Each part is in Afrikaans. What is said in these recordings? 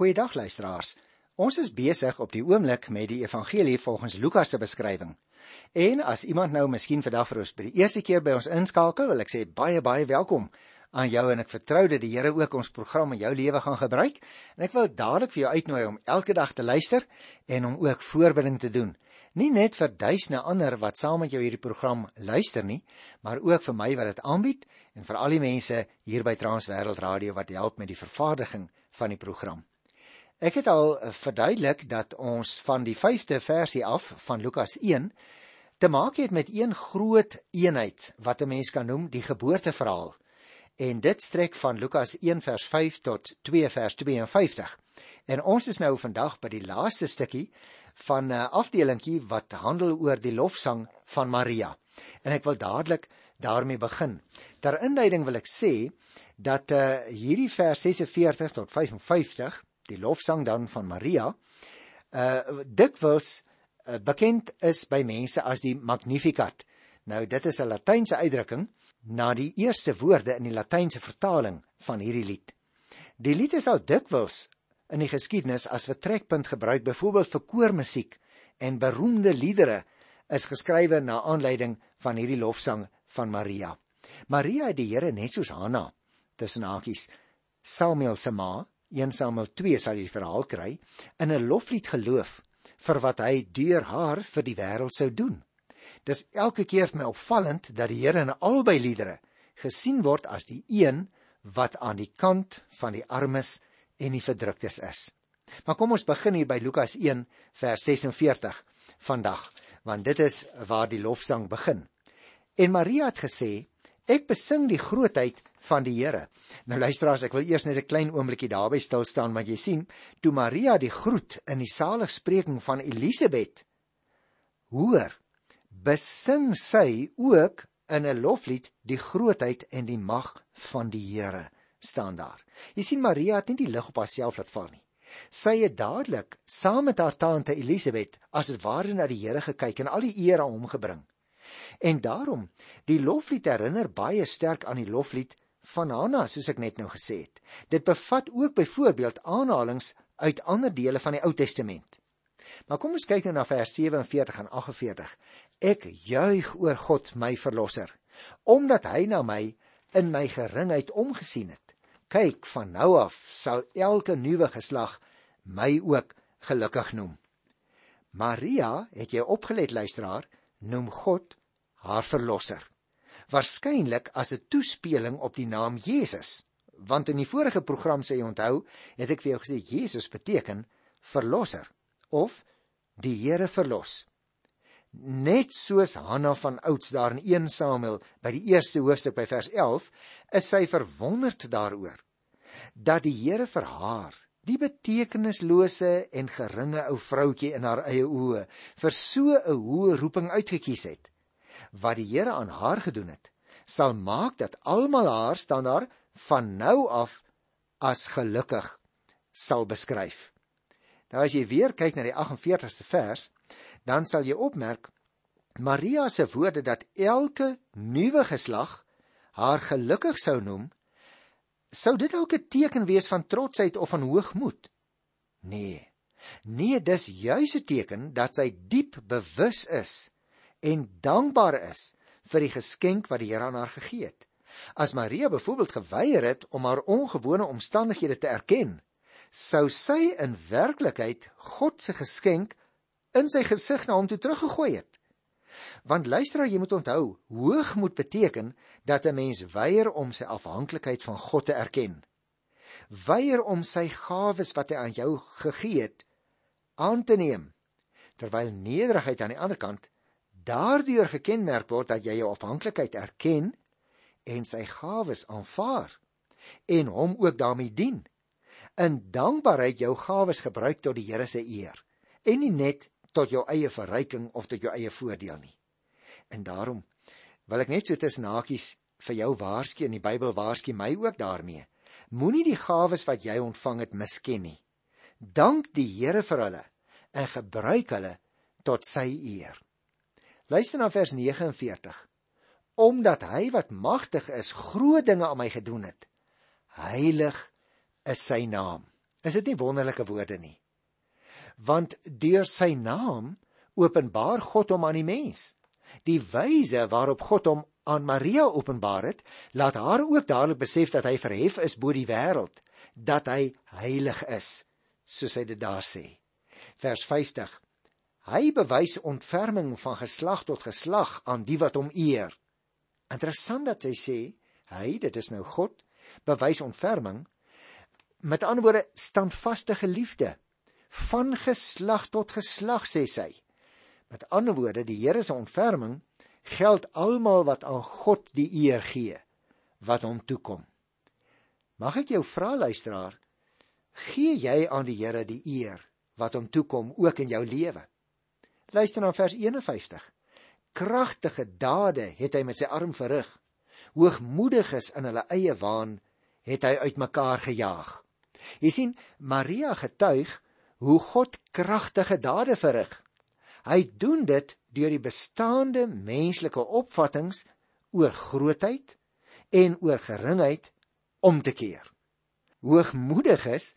Goeiedag luisteraars. Ons is besig op die oomblik met die evangelie volgens Lukas se beskrywing. En as iemand nou miskien vandag vir ons by die eerste keer by ons inskakel, wil ek sê baie baie welkom aan jou en ek vertrou dat die Here ook ons program in jou lewe gaan gebruik. En ek wil dadelik vir jou uitnooi om elke dag te luister en om ook voorbereiding te doen. Nie net vir duisende ander wat saam met jou hierdie program luister nie, maar ook vir my wat dit aanbied en vir al die mense hier by Transwêreld Radio wat help met die vervaardiging van die program. Ek het al verduidelik dat ons van die 5de versie af van Lukas 1 te maak het met een groot eenheid wat 'n mens kan noem die geboorteverhaal. En dit strek van Lukas 1 vers 5 tot 2 vers 52. En ons is nou vandag by die laaste stukkie van 'n afdelingkie wat handel oor die lofsang van Maria. En ek wil dadelik daarmee begin. Ter inleiding wil ek sê dat uh, hierdie vers 46 tot 55, die lofsang dan van Maria, uh dikwels uh, bekend is by mense as die Magnificat. Nou dit is 'n Latynse uitdrukking na die eerste woorde in die Latynse vertaling van hierdie lied. Die lied is al dikwels in die geskiedenis as vertrekpunt gebruik byvoorbeeld vir koormusiek en beroemde liedere is geskrywe na aanleiding van hierdie lofsang van Maria. Maria het die Here net soos Hanna tussen hakies Samuel se ma 1 Samuel 2 sal jy die verhaal kry in 'n loflied geloof vir wat hy deur haar vir die wêreld sou doen. Dis elke keer vir my opvallend dat die Here in albei liedere gesien word as die een wat aan die kant van die armes en die verdruktes is. Maar kom ons begin hier by Lukas 1 vers 46 vandag, want dit is waar die lofsang begin. En Maria het gesê: "Ek besing die grootheid van die Here." Nou luisteraars, ek wil eers net 'n klein oombliekie daarby stil staan, want jy sien, toe Maria die groet in die saligspreking van Elisabet hoor, besing sy ook in 'n loflied die grootheid en die mag van die Here staan daar. Jy sien Maria het nie die lig op haarself laat val nie. Sy het dadelik saam met haar tante Elisabet as dit ware na die Here gekyk en al die eer aan hom gebring. En daarom, die loflied herinner baie sterk aan die loflied van Hanna, soos ek net nou gesê het. Dit bevat ook byvoorbeeld aanhalinge uit ander dele van die Ou Testament. Maar kom ons kyk nou na vers 47 en 48. Ek juig oor God my verlosser, omdat hy na my in my geringheid omgesien het. Kyk, van nou af sal elke nuwe geslag my ook gelukkig noem. Maria, het jy opgelet luisteraar, noem God haar verlosser. Waarskynlik as 'n toespeling op die naam Jesus, want in die vorige program sê jy onthou, het ek vir jou gesê Jesus beteken verlosser of die Here verlos. Net soos Hanna van ouds daar in 1 Samuel by die eerste hoofstuk by vers 11, is sy verwonderd daaroor dat die Here vir haar, die betekenislose en geringe ou vroutjie in haar eie oë, vir so 'n hoë roeping uitgekies het. Wat die Here aan haar gedoen het, sal maak dat almal haar staan daar van nou af as gelukkig sal beskryf. Nou as jy weer kyk na die 48ste vers, dan sal jy opmerk Maria se woorde dat elke nuwe geslag haar gelukkig sou noem, sou dit ook 'n teken wees van trotsheid of van hoogmoed? Nee. Nee, dis juis 'n teken dat sy diep bewus is en dankbaar is vir die geskenk wat die Here aan haar gegee het. As Maria byvoorbeeld geweier het om haar ongewone omstandighede te erken, sou sy in werklikheid God se geskenk in sy gesig na hom toe teruggegooi het. Want luister, jy moet onthou, hoogmoed beteken dat 'n mens weier om sy afhanklikheid van God te erken. Weier om sy gawes wat hy aan jou gegee het aan te neem. Terwyl nederigheid aan die ander kant daardeur gekenmerk word dat jy jou afhanklikheid erken en sy gawes aanvaar en hom ook daarmee dien. In dankbaarheid jou gawes gebruik tot die Here se eer en nie net tot jou eie verryking of tot jou eie voordeel nie. En daarom wil ek net so tussen hakies vir jou waarsku in die Bybel waarsku my ook daarmee. Moenie die gawes wat jy ontvang het misken nie. Dank die Here vir hulle en gebruik hulle tot sy eer. Luister na vers 49. Omdat hy wat magtig is groot dinge aan my gedoen het. Heilig is sy naam. Is dit nie wonderlike woorde nie? Want deur sy naam openbaar God hom aan die mens. Die wyse waarop God hom aan Maria openbaar het, laat haar ook dadelik besef dat hy verhef is bo die wêreld, dat hy heilig is, soos hy dit daar sê. Vers 50. Hy bewys ontferming van geslag tot geslag aan die wat hom eer. Interessant dat hy sê hy, dit is nou God, bewys ontferming met ander woorde standvaste liefde van geslag tot geslag sê sy. Met ander woorde die Here se ontferming geld almal wat aan God die eer gee wat hom toekom. Mag ek jou vra luisteraar, gee jy aan die Here die eer wat hom toekom ook in jou lewe? Luister na vers 51. Kragtige dade het hy met sy arm verrig. Hoogmoediges in hulle eie waan het hy uitmekaar gejaag. Jy sien, Maria getuig hoe God kragtige dade verrig. Hy doen dit deur die bestaande menslike opvattinge oor grootheid en oor geringheid om te keer. Hoogmoediges,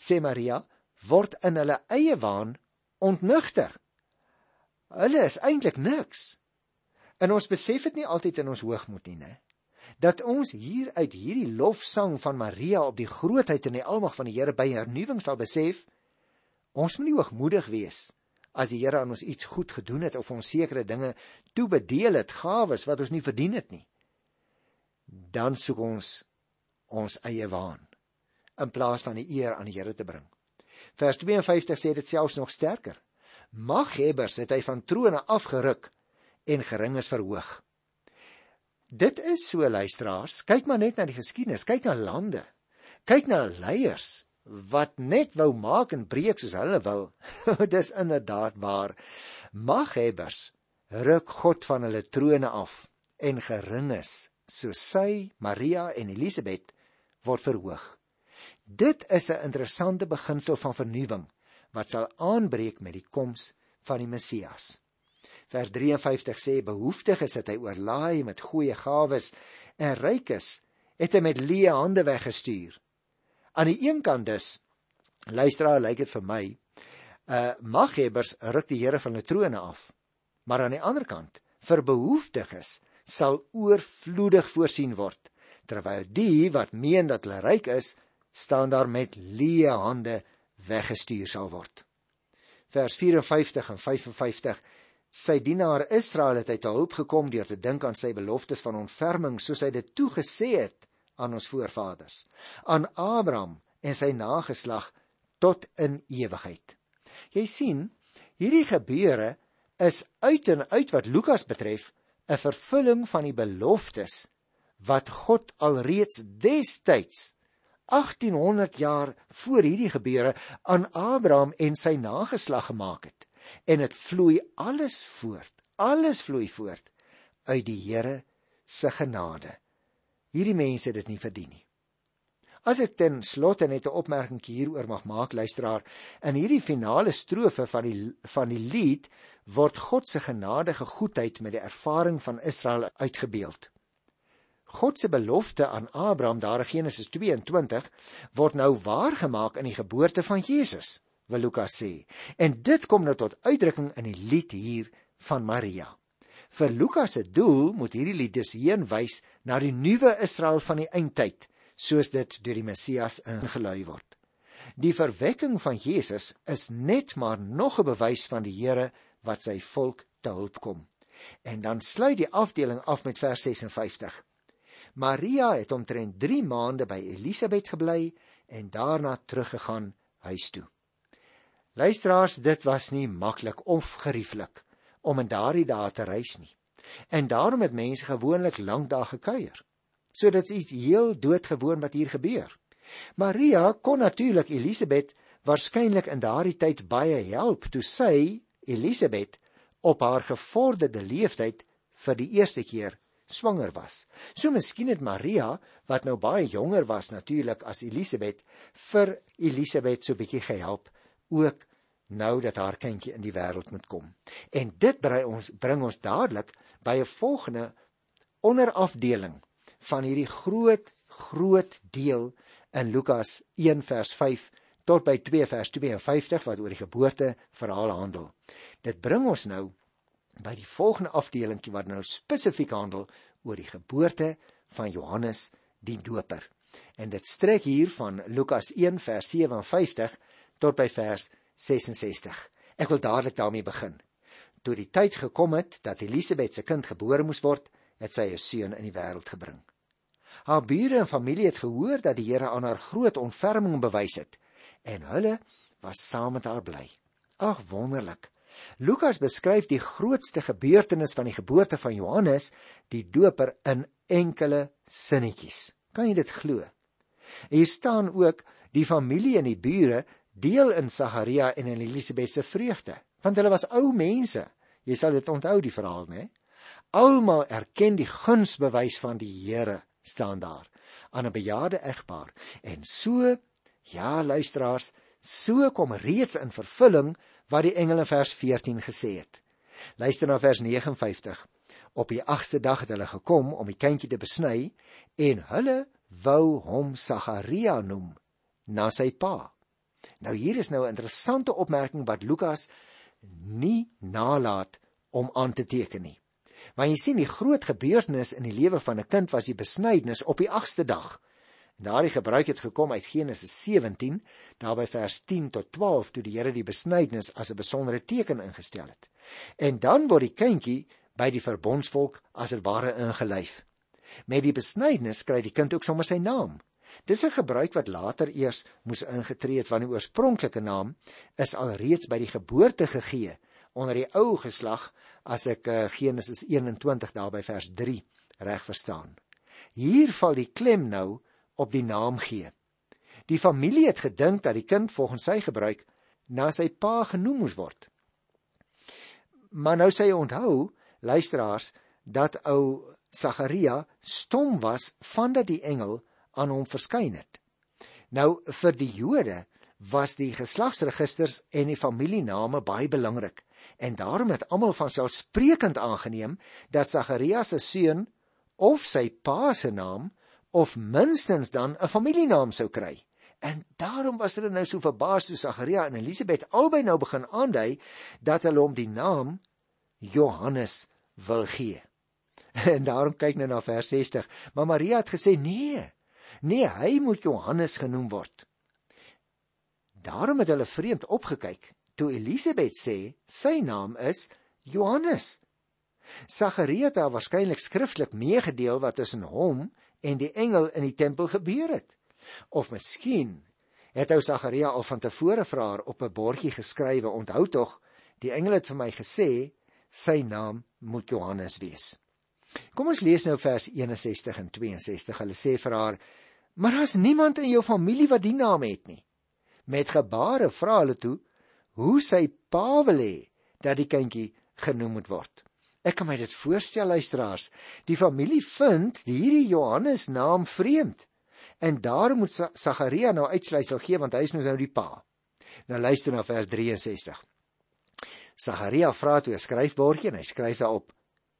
sê Maria, word in hulle eie waan ontnugter. Hulle is eintlik niks. En ons besef dit nie altyd in ons hoogmoed nie, né? Dat ons hier uit hierdie lofsang van Maria op die grootheid en die almag van die Here by hernuwing sal besef, ons moet nie hoogmoedig wees as die Here aan ons iets goed gedoen het of ons sekere dinge toebedeel het, gawes wat ons nie verdien het nie. Dan soek ons ons eie waan in plaas van die eer aan die Here te bring. Vers 52 sê dit selfs nog sterker. Maghebbers het hy van trone afgeruk en geringes verhoog. Dit is so luisteraars, kyk maar net na die geskiedenis, kyk na lande. Kyk na leiers wat net wou maak en breek soos hulle wil. Dis inderdaad waar. Maghebbers ruk God van hulle trone af en geringes soos sy, Maria en Elisabet word verhoog. Dit is 'n interessante beginsel van vernuwing wat sal aanbreek met die koms van die Messias. Vers 53 sê behoeftiges het hy oorlaai met goeie gawes en rykes het hy met leë hande weggestuur. Aan die een kant dus luisteraar lyk dit vir my uh maghebbers ruk die Here van 'n trone af. Maar aan die ander kant vir behoeftiges sal oorvloedig voorsien word terwyl die wat meen dat hulle ryk is staan daar met leë hande weggestuur sal word. Vers 54 en 55 Sy dienaar Israel het uit hulp gekom deur te dink aan sy beloftes van ontferming soos hy dit toegesê het aan ons voorvaders, aan Abraham en sy nageslag tot in ewigheid. Jy sien, hierdie gebeure is uit en uit wat Lukas betref 'n vervulling van die beloftes wat God alreeds destyds 1800 jaar voor hierdie gebeure aan Abraham en sy nageslag gemaak het. En dit vloei alles voort. Alles vloei voort uit die Here se genade. Hierdie mense het dit nie verdien nie. As ek ten slotte net 'n opmerking hieroor mag maak, luisteraar, in hierdie finale strofe van die van die lied word God se genadige goedheid met die ervaring van Israel uitgebeeld. God se belofte aan Abraham daar in Genesis 22 word nou waargemaak in die geboorte van Jesus, wil Lukas sê. En dit kom nou tot uitdrukking in die lied hier van Maria. Vir Lukas se doel moet hierdie lied dus heenwys na die nuwe Israel van die eindtyd, soos dit deur die Messias ingelui word. Die verwekking van Jesus is net maar nog 'n bewys van die Here wat sy volk te hulp kom. En dan sluit die afdeling af met vers 56. Maria het omtrent 3 maande by Elisabet gebly en daarna teruggegaan huis toe. Luisteraars, dit was nie maklik of gerieflik om in daardie dae te reis nie. En daarom het mense gewoonlik lank daar gekuier. So dit's iets heel doodgewoon wat hier gebeur. Maria kon natuurlik Elisabet waarskynlik in daardie tyd baie help toe sy Elisabet op haar gevorderde leeftyd vir die eerste keer swanger was. So miskien het Maria, wat nou baie jonger was natuurlik as Elisabet, vir Elisabet so bietjie gehelp ook nou dat haar kindjie in die wêreld moet kom. En dit bring ons bring ons dadelik by 'n volgende onderafdeling van hierdie groot groot deel in Lukas 1 vers 5 tot by 2 vers 52 wat oor die geboorte verhaal handel. Dit bring ons nou by die volgende afdelingkie wat nou spesifiek handel oor die geboorte van Johannes die Doper. En dit strek hier van Lukas 1 vers 57 tot by vers 66. Ek wil dadelik daarmee begin. Toe die tyd gekom het dat Elisabet se kind gebore moes word, het sy 'n seun in die wêreld gebring. Haar bure en familie het gehoor dat die Here aan haar groot ontferming bewys het en hulle was saam met haar bly. Ag wonderlik. Lukas beskryf die grootste gebeurtenis van die geboorte van Johannes die Doper in enkele sinnetjies. Kan jy dit glo? Hier staan ook die familie en die bure deel in Sagaria en in Elisabet se vreugde, want hulle was ou mense. Jy sal dit onthou die verhaal, né? Almal erken die gunsbewys van die Here staan daar aan 'n bejaarde egpaar. En so, ja, luisteraars, so kom reeds in vervulling wat die engele vers 14 gesê het. Luister na vers 59. Op die 8ste dag het hulle gekom om die kindjie te besny en hulle wou hom Sagaria noem na sy pa. Nou hier is nou 'n interessante opmerking wat Lukas nie nalat om aan te teken nie. Want jy sien die groot gebeurtenis in die lewe van 'n kind was die besnydenis op die 8ste dag. Daardie gebruik het gekom uit Genesis 17, daarby vers 10 tot 12 toe die Here die besnydenis as 'n besondere teken ingestel het. En dan word die kindjie by die verbondsvolk as dit ware ingelyf. Met die besnydenis kry die kind ook sommer sy naam. Dis 'n gebruik wat later eers moes ingetree het want die oorspronklike naam is alreeds by die geboorte gegee onder die ou geslag as ek uh, Genesis 21 daarby vers 3 reg verstaan. Hier val die klem nou op die naam gee. Die familie het gedink dat die kind volgens sy gebruik na sy pa genoem moes word. Maar nou sê jy onthou, luisteraars, dat ou Sagaria stom was vandat die engel aan hom verskyn het. Nou vir die Jode was die geslagsregisters en die familiename baie belangrik en daarom het almal van selfsprekend aangeneem dat Sagarias se seun of sy pa se naam of minstens dan 'n familienaam sou kry. En daarom was hulle nou so verbaas toe Sagaria en Elisabet albei nou begin aandui dat hulle hom die naam Johannes wil gee. En daarom kyk nou na vers 60. Maar Maria het gesê nee. Nee, hy moet Johannes genoem word. Daarom het hulle vreemd opgekyk toe Elisabet sê sy naam is Johannes. Sagaria het haar waarskynlik skriftelik meegedeel wat tussen hom en die engel in die tempel gebeur het. Of miskien het ou Sagaria al van tevore vir haar op 'n bordjie geskrywe, onthou tog, die engel het vir my gesê sy naam moet Johannes wees. Kom ons lees nou vers 61 en 62. Hulle sê vir haar: "Maar daar's niemand in jou familie wat die naam het nie." Met gebare vra hulle toe: hoe sy pa wil hê dat die kindjie genoem moet word. Ek kan my dit voorstel luisteraars, die familie vind hierdie Johannes naam vreemd en daarom moet Sagaria nou uitsluitsel gee want hy is nou die pa. Nou luister na vers 63. Sagaria vra toe 'n skryfbordjie en hy skryf daarop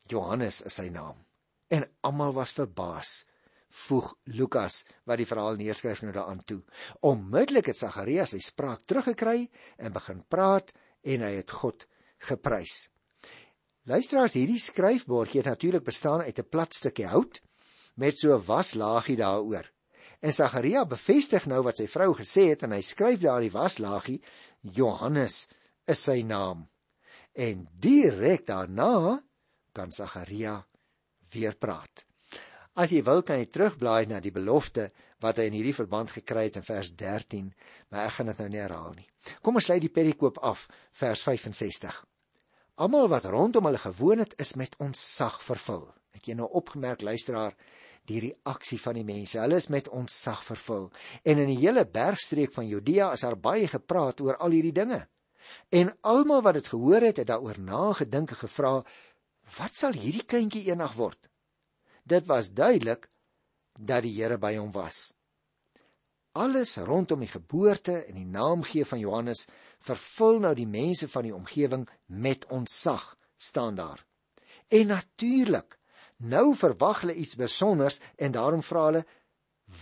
Johannes is sy naam. En almal was verbaas voeg Lukas wat die verhaal neerskryf nou daaraan toe. Onmiddellik het Sagarias sy spraak teruggekry en begin praat en hy het God geprys. Luisteraars, hierdie skryfbordjie het natuurlik bestaan uit 'n plat stukkie hout met so 'n waslaagie daaroor. En Sagaria bevestig nou wat sy vrou gesê het en hy skryf daar die waslaagie Johannes is sy naam. En direk daarna kan Sagaria weer praat. As jy wil kan jy terugblaai na die belofte wat hy in hierdie verband gekry het in vers 13, maar ek gaan dit nou nie herhaal nie. Kom ons sluit die perikoop af, vers 65. Almal wat rondom hulle gewoon het, is met ontzag vervul. Het jy nou opgemerk luisteraar die reaksie van die mense? Hulle is met ontzag vervul. En in die hele bergstreek van Judea is daar baie gepraat oor al hierdie dinge. En almal wat dit gehoor het, het daaroor nagedink en gevra: "Wat sal hierdie kindjie eendag word?" Dit was duidelik dat die Here by hom was. Alles rondom die geboorte en die naamgee van Johannes vervul nou die mense van die omgewing met ontzag staan daar. En natuurlik, nou verwag hulle iets besonders en daarom vra hulle: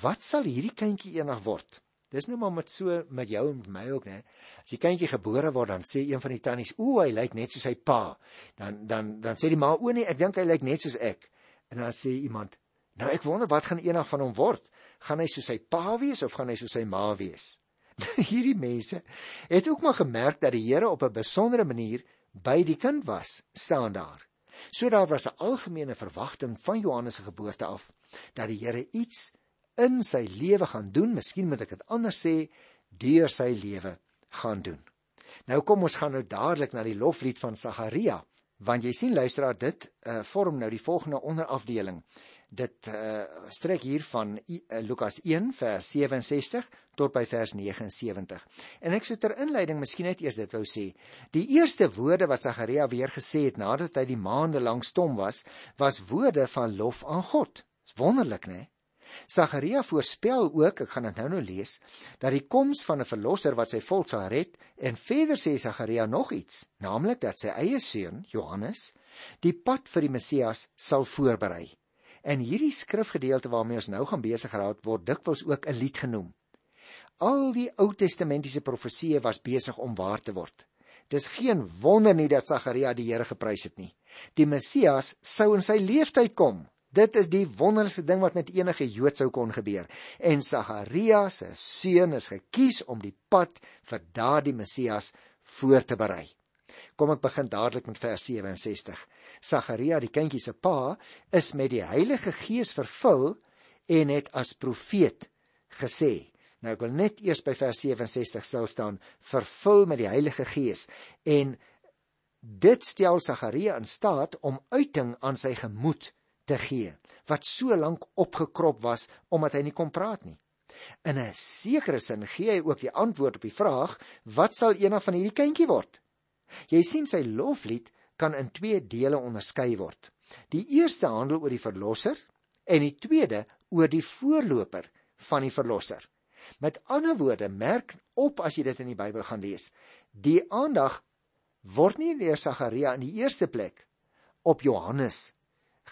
"Wat sal hierdie kindjie eendag word?" Dis nou maar met so met jou en met my ook, né? As die kindjie gebore word, dan sê een van die tannies, "Ooh, hy lyk net soos sy pa." Dan dan dan sê die ma, "O nee, ek dink hy lyk net soos ek." En dan sê iemand, "Nou ek wonder wat gaan eendag van hom word? Gaan hy soos sy pa wees of gaan hy soos sy ma wees?" Hierdie mense het ook maar gemerk dat die Here op 'n besondere manier by die kind was, staan daar. So daar was 'n algemene verwagting van Johannes se geboorte af dat die Here iets in sy lewe gaan doen, miskien moet ek dit anders sê, deur sy lewe gaan doen. Nou kom ons gaan nou dadelik na die loflied van Sagaria, want jy sien luisteraar dit uh, vorm nou die volgende onderafdeling. Dit uh, strek hier van uh, Lukas 1 vers 67 tot by vers 79. En ek sou ter inleiding miskien net eers dit wou sê. Die eerste woorde wat Sagaria weer gesê het nadat hy die maande lank stom was, was woorde van lof aan God. Dis wonderlik, né? Sagaria voorspel ook, ek gaan dit nou nou lees, dat die koms van 'n verlosser wat sy volk sal red en verder sê Sagaria nog iets, naamlik dat sy eie seun, Johannes, die pad vir die Messias sal voorberei. En hierdie skrifgedeelte waarmee ons nou gaan besig raak word dikwels ook 'n lied genoem. Al die Ou Testamentiese profesieë was besig om waar te word. Dis geen wonder nie dat Sagaria die Here geprys het nie. Die Messias sou in sy lewenstyd kom, Dit is die wonderlikste ding wat met enige Jood sou kon gebeur. En Sagaria se seun is gekies om die pad vir daardie Messias voor te berei. Kom ek begin dadelik met vers 67. Sagaria, die kindjie se pa, is met die Heilige Gees vervul en het as profeet gesê. Nou ek wil net eers by vers 67 stil staan, vervul met die Heilige Gees en dit stel Sagaria in staat om uiting aan sy gemoed te gee wat so lank opgekrop was omdat hy nie kon praat nie. In 'n sekere sin gee hy ook die antwoord op die vraag: Wat sal eendag van hierdie kindjie word? Jy sien sy loflied kan in twee dele onderskei word. Die eerste handel oor die verlosser en die tweede oor die voorloper van die verlosser. Met ander woorde, merk op as jy dit in die Bybel gaan lees. Die aandag word nie deur Sagaria in die eerste plek op Johannes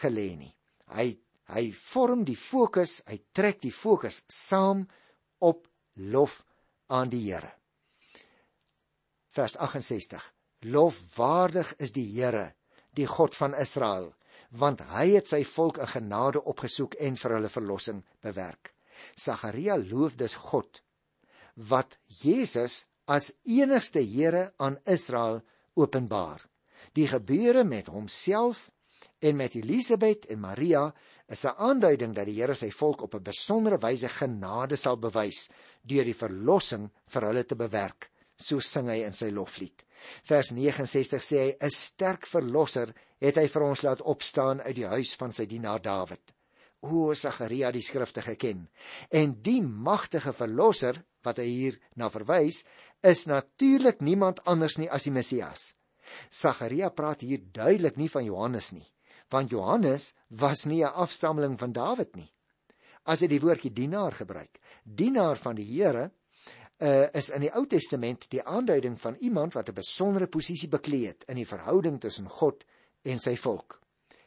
gelê nie. Hy hy vorm die fokus, hy trek die fokus saam op lof aan die Here. Vers 68. Lofwaardig is die Here, die God van Israel, want hy het sy volk in genade opgesoek en vir hulle verlossing bewerk. Sagaria loof dus God wat Jesus as enigste Here aan Israel openbaar. Die gebeure met homself en met Elisabet en Maria is 'n aanduiding dat die Here sy volk op 'n besondere wyse genade sal bewys deur die verlossing vir hulle te bewerk. So sing hy in sy loflied. Vers 69 sê hy: "’n Sterk verlosser het hy vir ons laat opstaan uit die huis van sy dienaar Dawid." O, Sagaria die skrifte geken. En die magtige verlosser wat hy hier na verwys, is natuurlik niemand anders nie as die Messias. Sagaria praat hier duidelik nie van Johannes nie want Johannes was nie 'n afstammeling van Dawid nie. As hy die woordjie dienaar gebruik, dienaar van die Here, uh, is in die Ou Testament die aanduiding van iemand wat 'n besondere posisie beklee het in die verhouding tussen God en sy volk.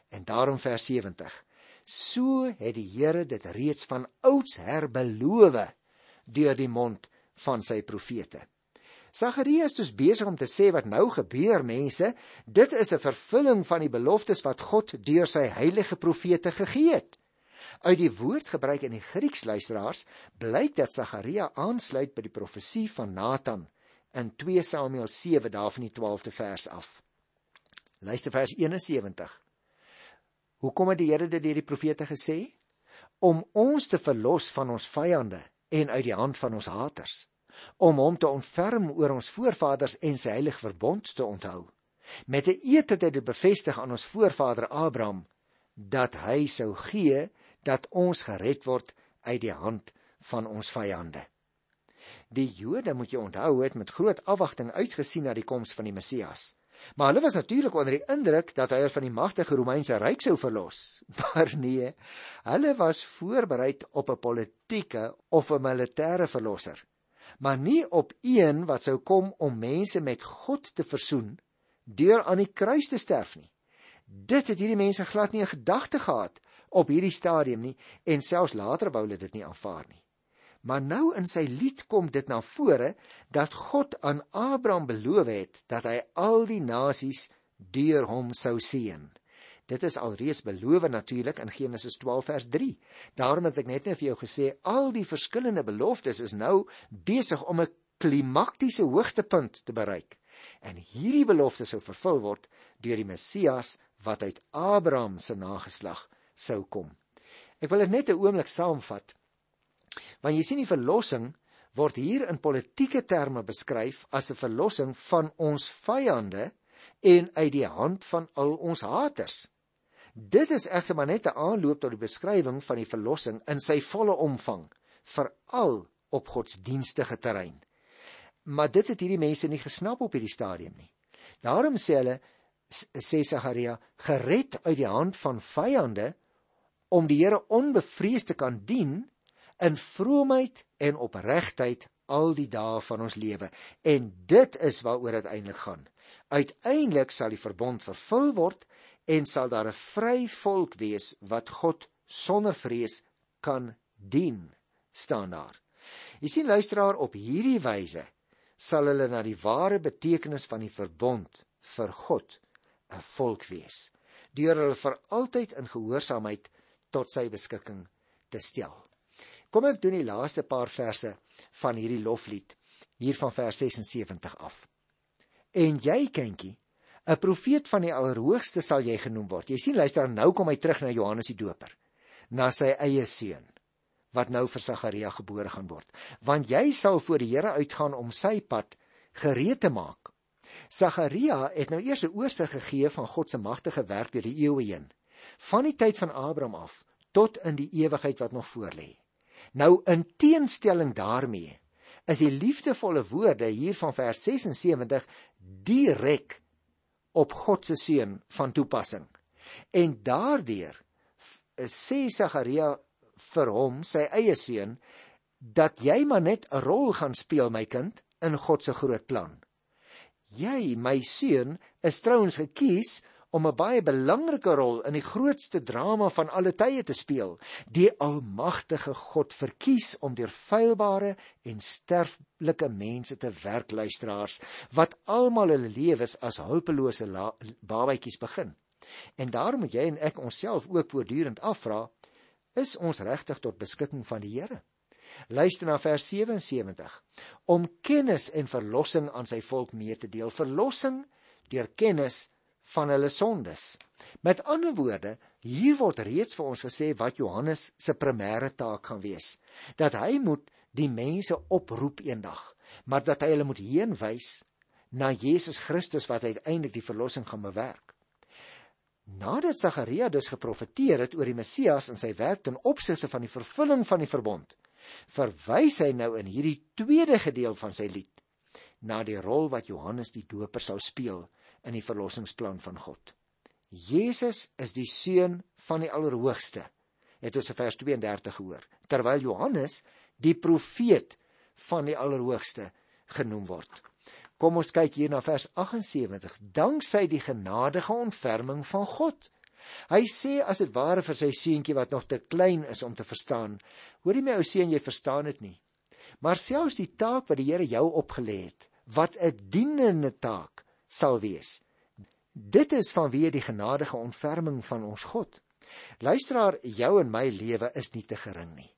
En daarom vers 70. So het die Here dit reeds van ouds her beloof deur die mond van sy profete. Sagarius is besig om te sê wat nou gebeur mense, dit is 'n vervulling van die beloftes wat God deur sy heilige profete gegee het. Uit die woordgebruik in die Grieks luisteraars blyk dat Sagaria aansluit by die profesie van Nathan in 2 Samuel 7 daar van die 12de vers af. Luister vers 71. Hoekom het die Here dit deur die profete gesê? Om ons te verlos van ons vyande en uit die hand van ons haters om hom te ontferm oor ons voorvaders en sy heilige verbond te onthou. Met 'n eed het hy dit bevestig aan ons voorvader Abraham dat hy sou gee dat ons gered word uit die hand van ons vyande. Die Jode moet jy onthou het met groot afwagting uitgesien na die koms van die Messias. Maar hulle was natuurlik onder die indruk dat hy van die magtige Romeinse ryk sou verlos. Maar nee, hulle was voorberei op 'n politieke of 'n militêre verlosser maar nie op een wat sou kom om mense met God te versoen deur aan die kruis te sterf nie. Dit het hierdie mense glad nie 'n gedagte gehad op hierdie stadium nie en selfs later wou hulle dit nie aanvaar nie. Maar nou in sy lied kom dit na vore dat God aan Abraham beloof het dat hy al die nasies deur hom sou seën. Dit is alreeds beloof natuurlik in Genesis 12 vers 3. Daarom het ek net net vir jou gesê al die verskillende beloftes is nou besig om 'n klimaktiese hoogtepunt te bereik. En hierdie belofte sou vervul word deur die Messias wat uit Abraham se nageslag sou kom. Ek wil dit net 'n oomblik saamvat. Want jy sien die verlossing word hier in politieke terme beskryf as 'n verlossing van ons vyande en uit die hand van al ons haters. Dit is egter maar net 'n aanloop tot die beskrywing van die verlossing in sy volle omvang, veral op godsdienstige terrein. Maar dit het hierdie mense nie gesnap op hierdie stadium nie. Daarom sê hulle sê Sagaria gered uit die hand van vyande om die Here onbevrees te kan dien in vroomheid en opregtheid al die dae van ons lewe. En dit is waaroor dit eintlik gaan. Uiteindelik sal die verbond vervul word en sal daar 'n vry volk wees wat God sonder vrees kan dien, staan daar. Jy sien luisteraar op hierdie wyse sal hulle na die ware betekenis van die verbond vir God 'n volk wees, deur hulle vir altyd in gehoorsaamheid tot sy beskikking te stel. Kom ek doen die laaste paar verse van hierdie loflied hier van vers 76 af. En jy, kindjie, 'n profeet van die Allerhoogste sal jy genoem word. Jy sien, luister, nou kom hy terug na Johannes die Doper, na sy eie seun wat nou vir Sagaria gebore gaan word. Want jy sal voor die Here uitgaan om sy pad gereed te maak. Sagaria het nou eers 'n oorsig gegee van God se magtige werk deur die eeue heen, van die tyd van Abraham af tot in die ewigheid wat nog voorlê. Nou in teenstelling daarmee is die liefdevolle woorde hier van vers 76 direk op God se seun van toepassing. En daardeur sê Sagaria vir hom, sy eie seun, dat jy maar net 'n rol gaan speel my kind in God se groot plan. Jy, my seun, is trouens gekies om 'n baie belangrike rol in die grootste drama van alle tye te speel. Die almagtige God verkies om deur feilbare en sterflike mense te werk luisteraars wat almal hulle lewens as hulpelose babatjies begin. En daarom moet jy en ek onsself ook voortdurend afvra, is ons regtig tot beskikking van die Here? Luister na vers 77. Om kennis en verlossing aan sy volk mee te deel, verlossing deur kennis van hulle sondes. Met ander woorde, hier word reeds vir ons gesê wat Johannes se primêre taak gaan wees, dat hy moet die mense oproep eendag, maar dat hy hulle moet heenwys na Jesus Christus wat uiteindelik die verlossing gaan bewerk. Nadat Sagaria dus geprofeteer het oor die Messias en sy werk ten opsigte van die vervulling van die verbond, verwys hy nou in hierdie tweede gedeelte van sy lied na die rol wat Johannes die Doper sou speel in die verlossingsplan van God. Jesus is die seun van die Allerhoogste. Het ons in vers 32 gehoor. Terwyl Johannes die profeet van die Allerhoogste genoem word. Kom ons kyk hier na vers 78. Danksy die genadige ontferming van God. Hy sê as dit ware vir sy seentjie wat nog te klein is om te verstaan. Hoorie my ou seun, jy verstaan dit nie. Maar selfs die taak wat die Here jou opgelê het, wat 'n dienende taak sal wees. Dit is vanweë die genadige ontferming van ons God. Luisteraar, jou en my lewe is nie te gering nie.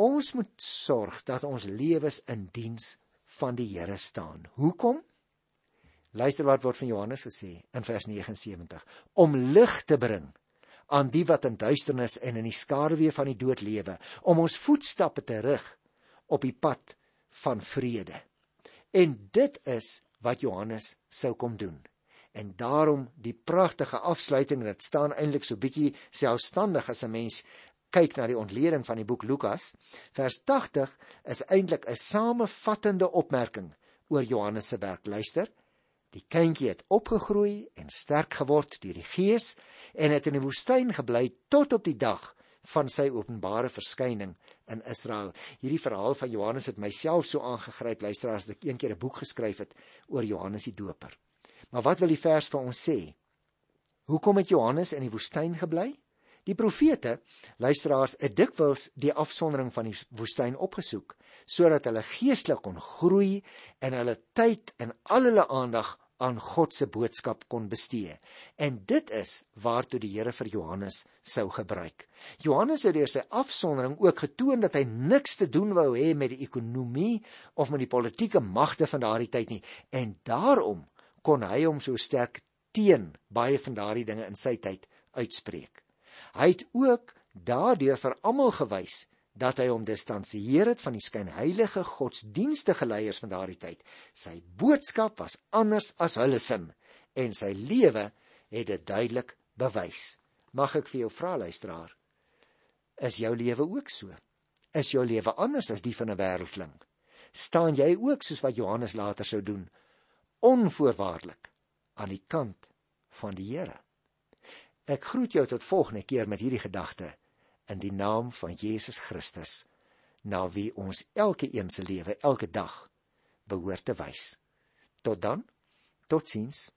Ons moet sorg dat ons lewens in diens van die Here staan. Hoekom? Luister wat word van Johannes gesê in vers 79: om lig te bring aan die wat in duisternis en in die skaduwee van die dood lewe, om ons voetstappe te rig op die pad van vrede. En dit is wat Johannes sou kom doen. En daarom die pragtige afsluiting, dit staan eintlik so bietjie selfstandig as 'n mens kyk na die ontleding van die boek Lukas. Vers 80 is eintlik 'n samevattende opmerking oor Johannes se werk. Luister. Die kindjie het opgegroei en sterk geword deur die Gees en het in die woestyn gebly tot op die dag van sy openbare verskyning in Israel. Hierdie verhaal van Johannes het myself so aangegryp, luister as ek eendag 'n boek geskryf het oor Johannes die Doper. Maar wat wil die vers vir ons sê? Hoekom het Johannes in die woestyn gebly? Die profete, luisteraars, het dikwels die afsondering van die woestyn opgesoek sodat hulle geestelik kon groei en hulle tyd en al hulle aandag aan God se boodskap kon bestee. En dit is waartoe die Here vir Johannes sou gebruik. Johannes het deur sy afsondering ook getoon dat hy niks te doen wou hê met die ekonomie of met die politieke magte van daardie tyd nie en daarom kon hy hom so sterk teen baie van daardie dinge in sy tyd uitspreek. Hy het ook daardeur vir almal gewys dat hy hom distansieer het van die skynheilige godsdienstige leiers van daardie tyd. Sy boodskap was anders as hulle sin en sy lewe het dit duidelik bewys. Mag ek vir jou vra luisteraar, is jou lewe ook so? Is jou lewe anders as die van 'n wêreldling? Staan jy ook soos wat Johannes later sou doen, onvoorwaardelik aan die kant van die Here? Ek groet jou tot volgende keer met hierdie gedagte in die naam van Jesus Christus na wie ons elke een se lewe elke dag behoort te wys. Tot dan. Totsiens.